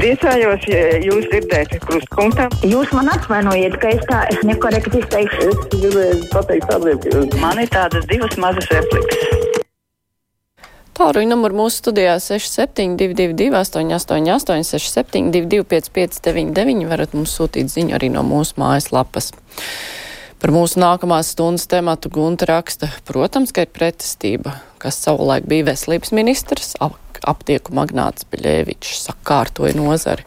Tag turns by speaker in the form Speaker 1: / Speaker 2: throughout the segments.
Speaker 1: Priecājos, ja jūs dzirdēt krustpunktā.
Speaker 2: Jūs man atvainojiet, ka es tā es nekorekti izteikšu.
Speaker 3: Es gribēju pateikt ka
Speaker 1: Man ir tādas divas mazas replikas.
Speaker 4: Tālruņa numuru mūsu studijā 6722, 888, 672, 559, varat mums sūtīt ziņu arī no mūsu mājaslapas. Par mūsu nākamās stundas tematu Gunta raksta, protams, ka ir pretestība, kas savulaik bija veselības ministrs, aptieku magnāts Beļēvičs sakārtoja nozari.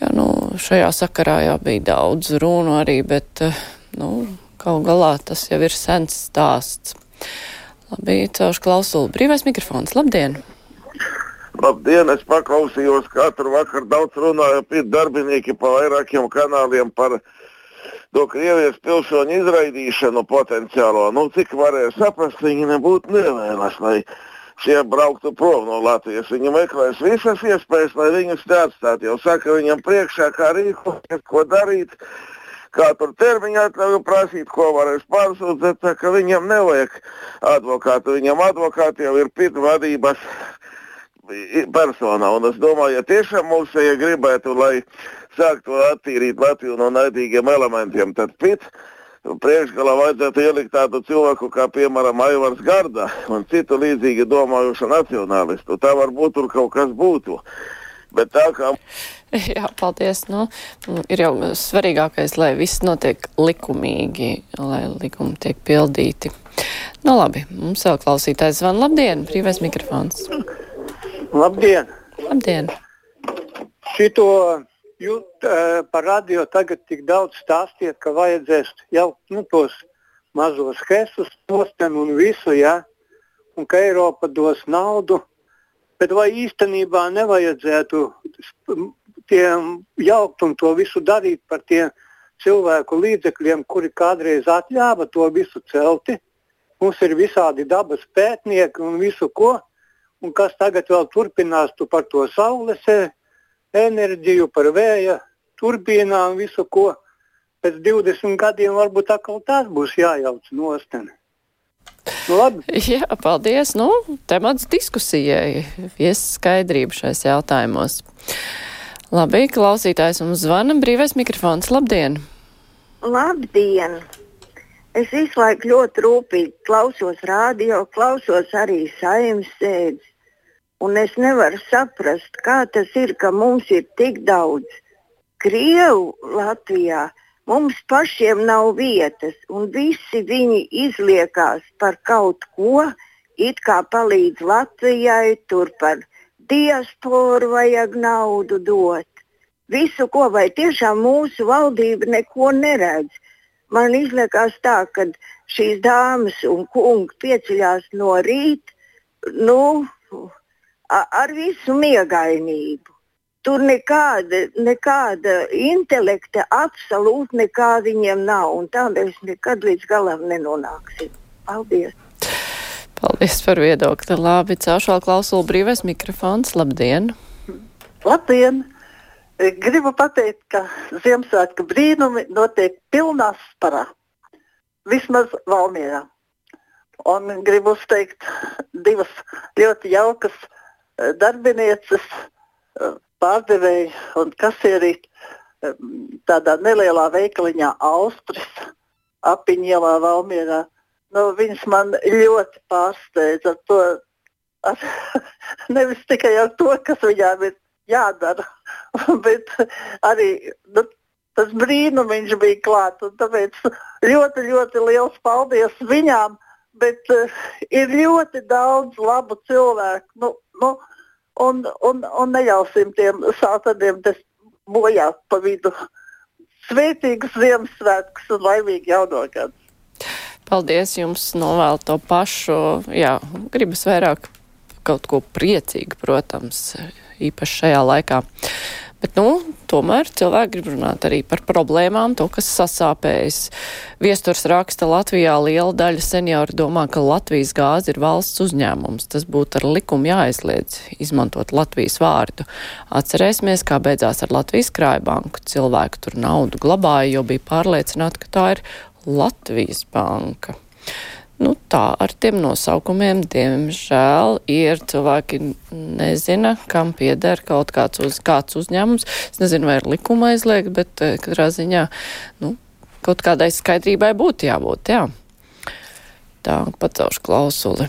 Speaker 4: Jā, nu, šajā sakarā jau bija daudz runu arī, bet, eh, nu, kaut galā tas jau ir sens stāsts. Labi, caurš klausulu. Brīvais mikrofons. Labdien!
Speaker 5: Labdien, es paklausījos katru vakaru daudz runāju pie darbinieki pa vairākiem kanāliem par to Krievijas pilsoņu izraidīšanu potenciālo. Nu, cik varēja saprast, viņi nebūtu nevēlas, lai šie brauktu prom no Latvijas. Viņi meklēs visas iespējas, lai viņus te atstātu. Jau saka viņam priekšā, kā rīkoties, ko darīt kā tur termiņā atļauju prasīt, ko varēs pārsūdzēt, tā ka viņam nevajag advokātu. Viņam advokāti jau ir pit vadības personā. Un es domāju, ja tiešām mums ja gribētu, lai sāktu attīrīt Latviju no naidīgiem elementiem, tad pit priekšgalā vajadzētu ielikt tādu cilvēku kā, piemēram, Aivars Garda un citu līdzīgi domājušu nacionālistu. Tā varbūt tur kaut kas būtu. Bet tā kā
Speaker 4: Jā, paldies. Nu, ir jau svarīgākais, lai viss notiek likumīgi, lai likumi tiek pildīti. Nu labi, mums vēl klausītājs zvan. Labdien, brīvais mikrofons.
Speaker 6: Labdien!
Speaker 4: Labdien!
Speaker 6: Šito jūt uh, par radio tagad tik daudz stāstiet, ka vajadzēs jau nu, tos mazos hesus, posten un visu, ja? un ka Eiropa dos naudu. Bet vai īstenībā nevajadzētu tiem jaukt un to visu darīt par tiem cilvēku līdzekļiem, kuri kādreiz atļāva to visu celti. Mums ir visādi dabas pētnieki un visu ko, un kas tagad vēl turpinās tu par to saules enerģiju, par vēja turbīnām, visu ko. Pēc 20 gadiem varbūt atkal tās būs jājauc nosteni. Nu, labi.
Speaker 4: Jā, paldies. Nu, temats diskusijai. Vies skaidrību šais jautājumos. Labi, klausītājs mums zvana brīvais mikrofons. Labdien!
Speaker 7: Labdien! Es visu laiku ļoti rūpīgi klausos radio, klausos arī saimnes sēdes. Un es nevaru saprast, kā tas ir, ka mums ir tik daudz krievu Latvijā. Mums pašiem nav vietas, un visi viņi izliekās par kaut ko, it kā palīdz Latvijai, tur par diasporu vajag naudu dot. Visu, ko vai tiešām mūsu valdība neko neredz. Man liekas, tā, ka šīs dāmas un kungi pieceļās no rīta nu, ar visu miegainību. Tur nekāda, nekāda intelekta, absolūti nekā viņiem nav. Tā mēs nekad līdz galam nenonāksim. Paldies!
Speaker 4: Paldies par viedokli. Labi, caušā klausula brīvais mikrofons. Labdien!
Speaker 8: Labdien! Gribu pateikt, ka Ziemassvētku brīnumi notiek pilnā sparā. Vismaz Valmierā. Un gribu uzteikt divas ļoti jaukas darbinieces, eh, pārdevēju un kasierīt eh, tādā nelielā veikaliņā Austris, apiņielā Valmierā nu, viņas man ļoti pārsteidza ar to, ar, nevis tikai ar to, kas viņām ir jādara, bet arī nu, tas brīnums bija klāts. Tāpēc ļoti, ļoti liels paldies viņām. Bet uh, ir ļoti daudz labu cilvēku. Nu, nu, un, un, un neļausim tiem sātadiem bojāt pa vidu. Svētīgus Ziemassvētkus un laimīgu jauno gadu!
Speaker 4: Paldies jums, novēlu to pašu. Jā, gribas vairāk kaut ko priecīgu, protams, īpaši šajā laikā. Bet, nu, tomēr cilvēki grib runāt arī par problēmām, to, kas sasāpējas. Viesturs raksta, Latvijā liela daļa senioru domā, ka Latvijas gāze ir valsts uzņēmums. Tas būtu ar likumu jāaizliedz izmantot Latvijas vārdu. Atcerēsimies, kā beidzās ar Latvijas krājbanku. Cilvēki tur naudu glabāja, jo bija pārliecināti, ka tā ir Latvijas banka. Nu, tā ar tiem nosaukumiem, diemžēl, ir cilvēki nezina, kam pieder kaut kāds, uz, kāds uzņēmums. Es nezinu, vai ir likuma aizliegt, bet eh, katrā ziņā, nu, kaut kādai skaidrībai būtu jābūt, jā. Tā, pacelšu klausuli.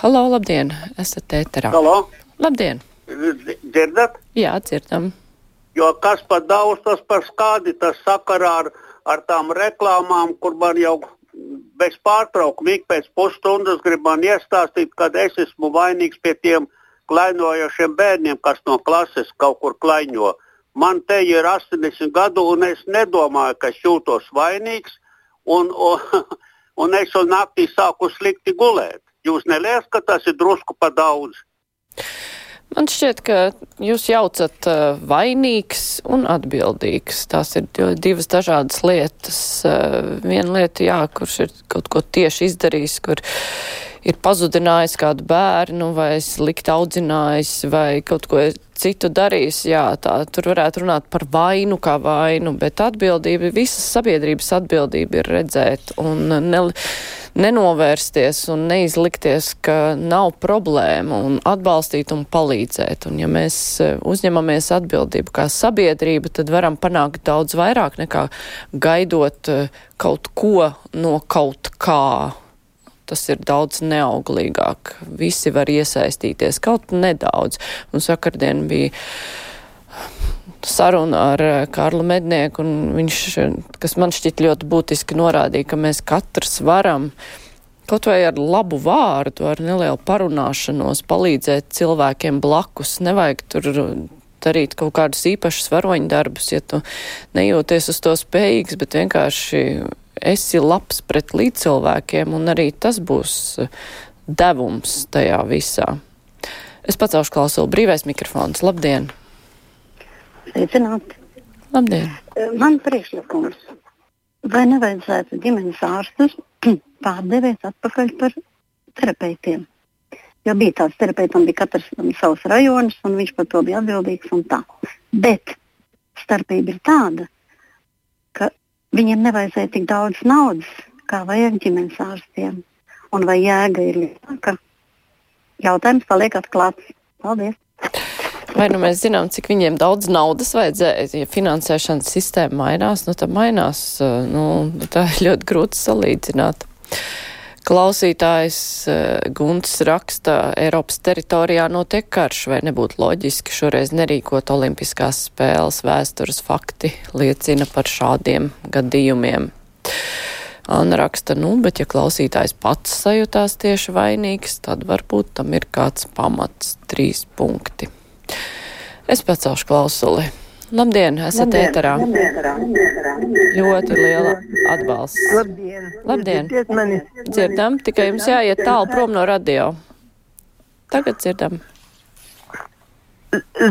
Speaker 4: Halo, labdien, esat ēterā.
Speaker 9: Halo,
Speaker 4: Labdien!
Speaker 9: dzirdat?
Speaker 4: Jā, dzirdam.
Speaker 9: Jo kas par daudz, tas par skādi, tas sakarā ar, ar tām reklāmām, kur man jau bez pārtraukuma ik pēc pusstundas grib man iestāstīt, ka es esmu vainīgs pie tiem klainojošiem bērniem, kas no klases kaut kur klaņo. Man te ir 80 gadu, un es nedomāju, ka es jūtos vainīgs, un, un, un es jau naktī sāku slikti gulēt. Jūs neliekat, ka tas ir drusku par daudz?
Speaker 4: Man šķiet, ka jūs jaucat uh, vainīgs un atbildīgs. Tās ir di- divas dažādas lietas. Uh, viena lieta, jā, kurš ir kaut ko tieši izdarījis, kur ir pazudinājis kādu bērnu vai slikti audzinājis vai kaut ko citu darījis, jā, tā tur varētu runāt par vainu kā vainu, bet atbildība, visas sabiedrības atbildība ir redzēt un ne, nenovērsties un neizlikties, ka nav problēma un atbalstīt un palīdzēt. Un ja mēs eh, uzņemamies atbildību kā sabiedrība, tad varam panākt daudz vairāk nekā gaidot eh, kaut ko no kaut kā. Tas ir daudz neauglīgāk. Visi var iesaistīties kaut nedaudz. Un sakardien bija saruna ar eh, Kārlu Mednieku, un viņš, eh, kas man šķiet ļoti būtiski norādīja, ka mēs katrs varam kaut vai ar labu vārdu, ar nelielu parunāšanos palīdzēt cilvēkiem blakus. Nevajag tur darīt kaut kādus īpašus varoņdarbus, ja tu nejūties uz to spējīgs, bet vienkārši esi labs pret līdzcilvēkiem, un arī tas būs eh, devums tajā visā. Es pacelšu klausulu brīvais mikrofons. Labdien!
Speaker 10: Sveicināti!
Speaker 4: Labdien!
Speaker 10: Man priekšlikums. Vai nevajadzētu ģimenes ārstus pārdevēt atpakaļ par terapeitiem? Jo bija tāds terapeitam, bija katrs savs rajonis, un viņš par to bija atbildīgs un tā. Bet starpība ir tāda, ka viņiem nevajadzēja tik daudz naudas, kā vajag ģimenes ārstiem. Un vai jēga ir lielāka? Jautājums paliek atklāts. Paldies!
Speaker 4: Vai nu mēs zinām, cik viņiem daudz naudas vajadzēja, ja finansēšanas sistēma mainās, nu tad mainās, eh, nu, tā ir ļoti grūti salīdzināt. Klausītājs eh, Gunts raksta, Eiropas teritorijā notiek karš, vai nebūtu loģiski šoreiz nerīkot olimpiskās spēles vēstures fakti liecina par šādiem gadījumiem. Anna raksta, nu, bet ja klausītājs pats sajūtās tieši vainīgs, tad varbūt tam ir kāds pamats, trīs punkti. Es pacelšu klausuli. Labdien, esat ēterā. Ļoti liela atbalsts.
Speaker 11: Labdien!
Speaker 4: Labdien! Dzirdam, tikai jums jāiet tālu prom no radio. Tagad dzirdam.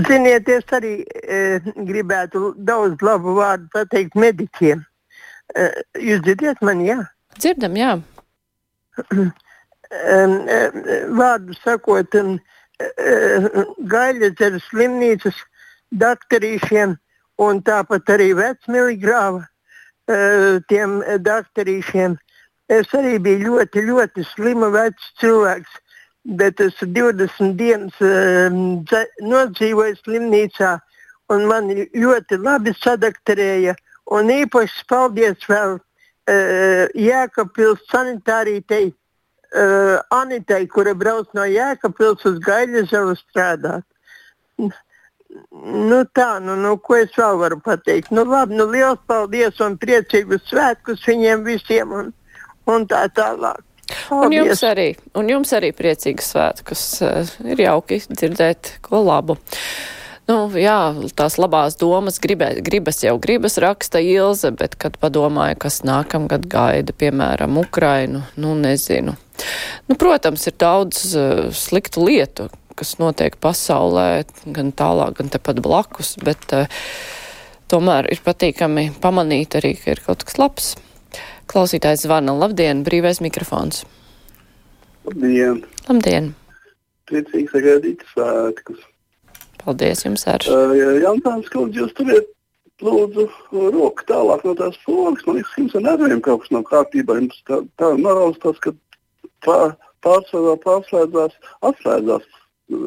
Speaker 11: Ziniet, es arī e, gribētu daudz labu vārdu pateikt mediķiem. E, jūs dzirdiet mani, jā?
Speaker 4: Dzirdam, jā.
Speaker 11: e, e, vārdu sakot, e, Gaļas slimnīcas daktarīšiem un tāpat arī vecmiligrāva e, tiem daktarīšiem. Es arī biju ļoti, ļoti slima vecs cilvēks, bet es 20 dienas dze- nodzīvoju slimnīcā un mani ļoti labi sadakterēja. Un īpaši paldies vēl Jēkabpils sanitārītei uh, Anitai, kura brauc no Jēkabpils uz Gaļažavu strādāt. Nu tā, nu, nu ko es vēl varu pateikt? Nu labi, nu liels paldies un priecīgus svētkus viņiem visiem un, un tā tālāk.
Speaker 4: Un jums
Speaker 11: Paldies.
Speaker 4: arī, un jums arī priecīgas svētkus. Ir jauki dzirdēt ko labu. Nu, jā, tās labās domas gribē, gribas jau gribas raksta Ilze, bet, kad padomāju, kas nākamgad gaida, piemēram, Ukrainu, nu, nezinu. Nu, protams, ir daudz uh, sliktu lietu, kas notiek pasaulē, gan tālāk, gan tepat blakus, bet uh, tomēr ir patīkami pamanīt arī, ka ir kaut kas labs. Klausītājs zvana. Labdien, brīvais mikrofons.
Speaker 3: Labdien!
Speaker 4: Labdien!
Speaker 3: Priecīgi sagaidīt svētkus.
Speaker 4: Paldies jums, Arš.
Speaker 3: Uh, Jautājums, ko jūs turiet lūdzu roku tālāk no tās pogas. Man liekas, jums ar nerviem kaut kas nav kārtībā. Jums tā, tā morāls tas, ka pār, pārsvarā pārslēdzās, atslēdzās uh,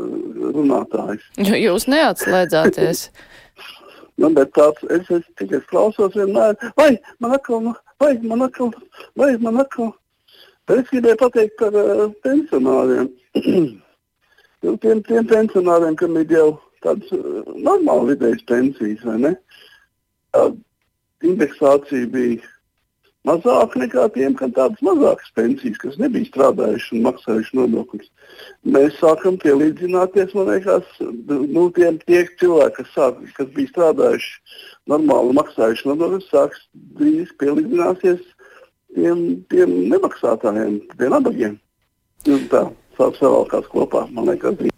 Speaker 3: runātājs.
Speaker 4: Jūs neatslēdzāties.
Speaker 3: Nu, bet tāds, es, es tikai klausos vienmēr, vai man atkal, vai man atkal, vai man atkal. Bet es gribēju pateikt par uh, pensionāriem. nu, tiem, tiem pensionāriem, kam ir jau tādas uh, normālas vidējas pensijas, vai ne? Uh, indeksācija bija mazāka nekā tiem, kam tādas mazākas pensijas, kas nebija strādājuši un maksājuši nodokļus. Mēs sākam pielīdzināties, man liekas, nu, tiem tie cilvēki, kas, sāk, kas bija strādājuši normāli maksājuši nodokļus, sāks drīz pielīdzināsies tiem, tiem nemaksātājiem, tiem nabagiem. Nu, tā sāks savalkās kopā, man liekas, drīz.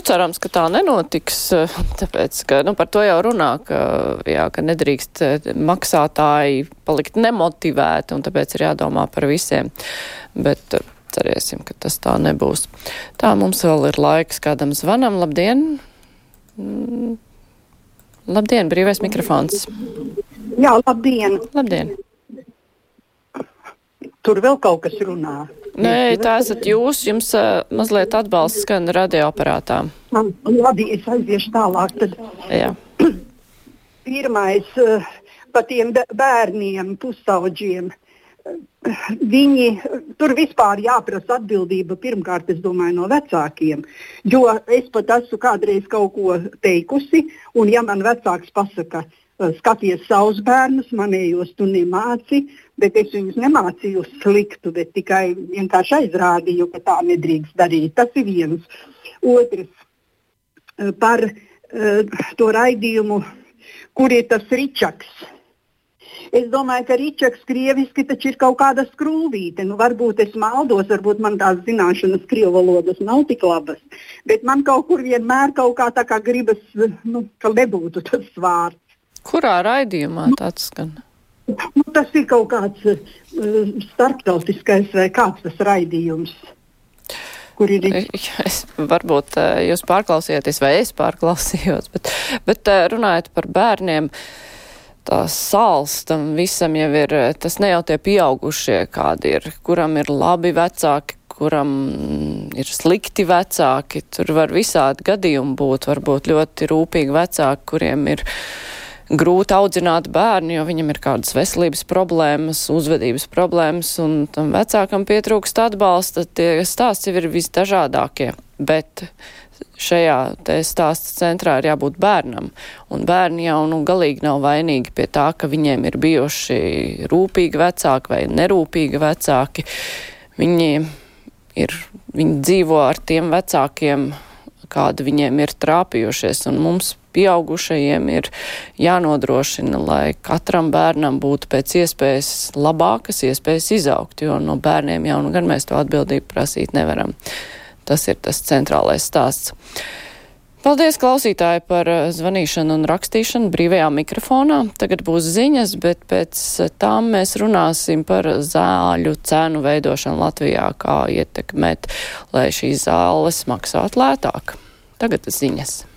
Speaker 4: Nu, cerams, ka tā nenotiks, tāpēc, ka nu, par to jau runā, ka, jā, ka nedrīkst eh, maksātāji palikt nemotivēti, un tāpēc ir jādomā par visiem. Bet eh, cerēsim, ka tas tā nebūs. Tā mums vēl ir laiks kādam zvanam. Labdien! Mm. Labdien, brīvais mikrofons.
Speaker 12: Jā, labdien!
Speaker 4: Labdien!
Speaker 12: Tur vēl kaut kas runā.
Speaker 4: Nē, tā esat jūs, jums uh, mazliet atbalsts skan radioaparātā.
Speaker 12: Labi, es aiziešu tālāk. Tad.
Speaker 4: Jā.
Speaker 12: Pirmais, par tiem bērniem, pusaudžiem. Viņi tur vispār jāprasa atbildība pirmkārt, es domāju, no vecākiem. Jo es pat esmu kādreiz kaut ko teikusi, un ja man vecāks pasaka, skaties savus bērnus, manējos tu nemāci, bet es viņus nemācīju sliktu, bet tikai vienkārši aizrādīju, ka tā nedrīkst darīt. Tas ir viens. Otrs eh, par uh, to raidījumu, kur ir tas ričaks. Es domāju, ka ričaks krieviski taču ir kaut kāda skrūvīte. Nu, varbūt es maldos, varbūt man tās zināšanas krievu valodas nav tik labas, bet man kaut kur vienmēr kaut kā tā kā gribas, nu, ka nebūtu tas vārds.
Speaker 4: Kurā raidījumā tāds skan?
Speaker 12: Nu, tas ir kaut kāds uh, starptautiskais vai kāds tas raidījums. Ir...
Speaker 4: Es, varbūt uh, jūs pārklausījāties, vai es pārklausījos, bet, bet uh, runājot par bērniem, tā sāls tam visam jau ir, tas ne jau tie pieaugušie, kādi ir, kuram ir labi vecāki, kuram ir slikti vecāki, tur var visādi gadījumi būt, varbūt ļoti rūpīgi vecāki, kuriem ir grūti audzināt bērnu, jo viņam ir kādas veselības problēmas, uzvedības problēmas, un tam vecākam pietrūkst atbalsta. Tie stāsti ir visdažādākie, bet šajā stāsta centrā ir jābūt bērnam, un bērni jau nu galīgi nav vainīgi pie tā, ka viņiem ir bijuši rūpīgi vecāki vai nerūpīgi vecāki. Viņi ir, viņi dzīvo ar tiem vecākiem, kādi viņiem ir trāpījušies, un mums pieaugušajiem ir jānodrošina, lai katram bērnam būtu pēc iespējas labākas iespējas izaugt, jo no bērniem jau nu gan mēs to atbildību prasīt nevaram. Tas ir tas centrālais stāsts. Paldies, klausītāji, par eh, zvanīšanu un rakstīšanu brīvajā mikrofonā. Tagad būs ziņas, bet pēc tām mēs runāsim par zāļu cenu veidošanu Latvijā, kā ietekmēt, lai šīs zāles maksātu lētāk. Tagad ziņas.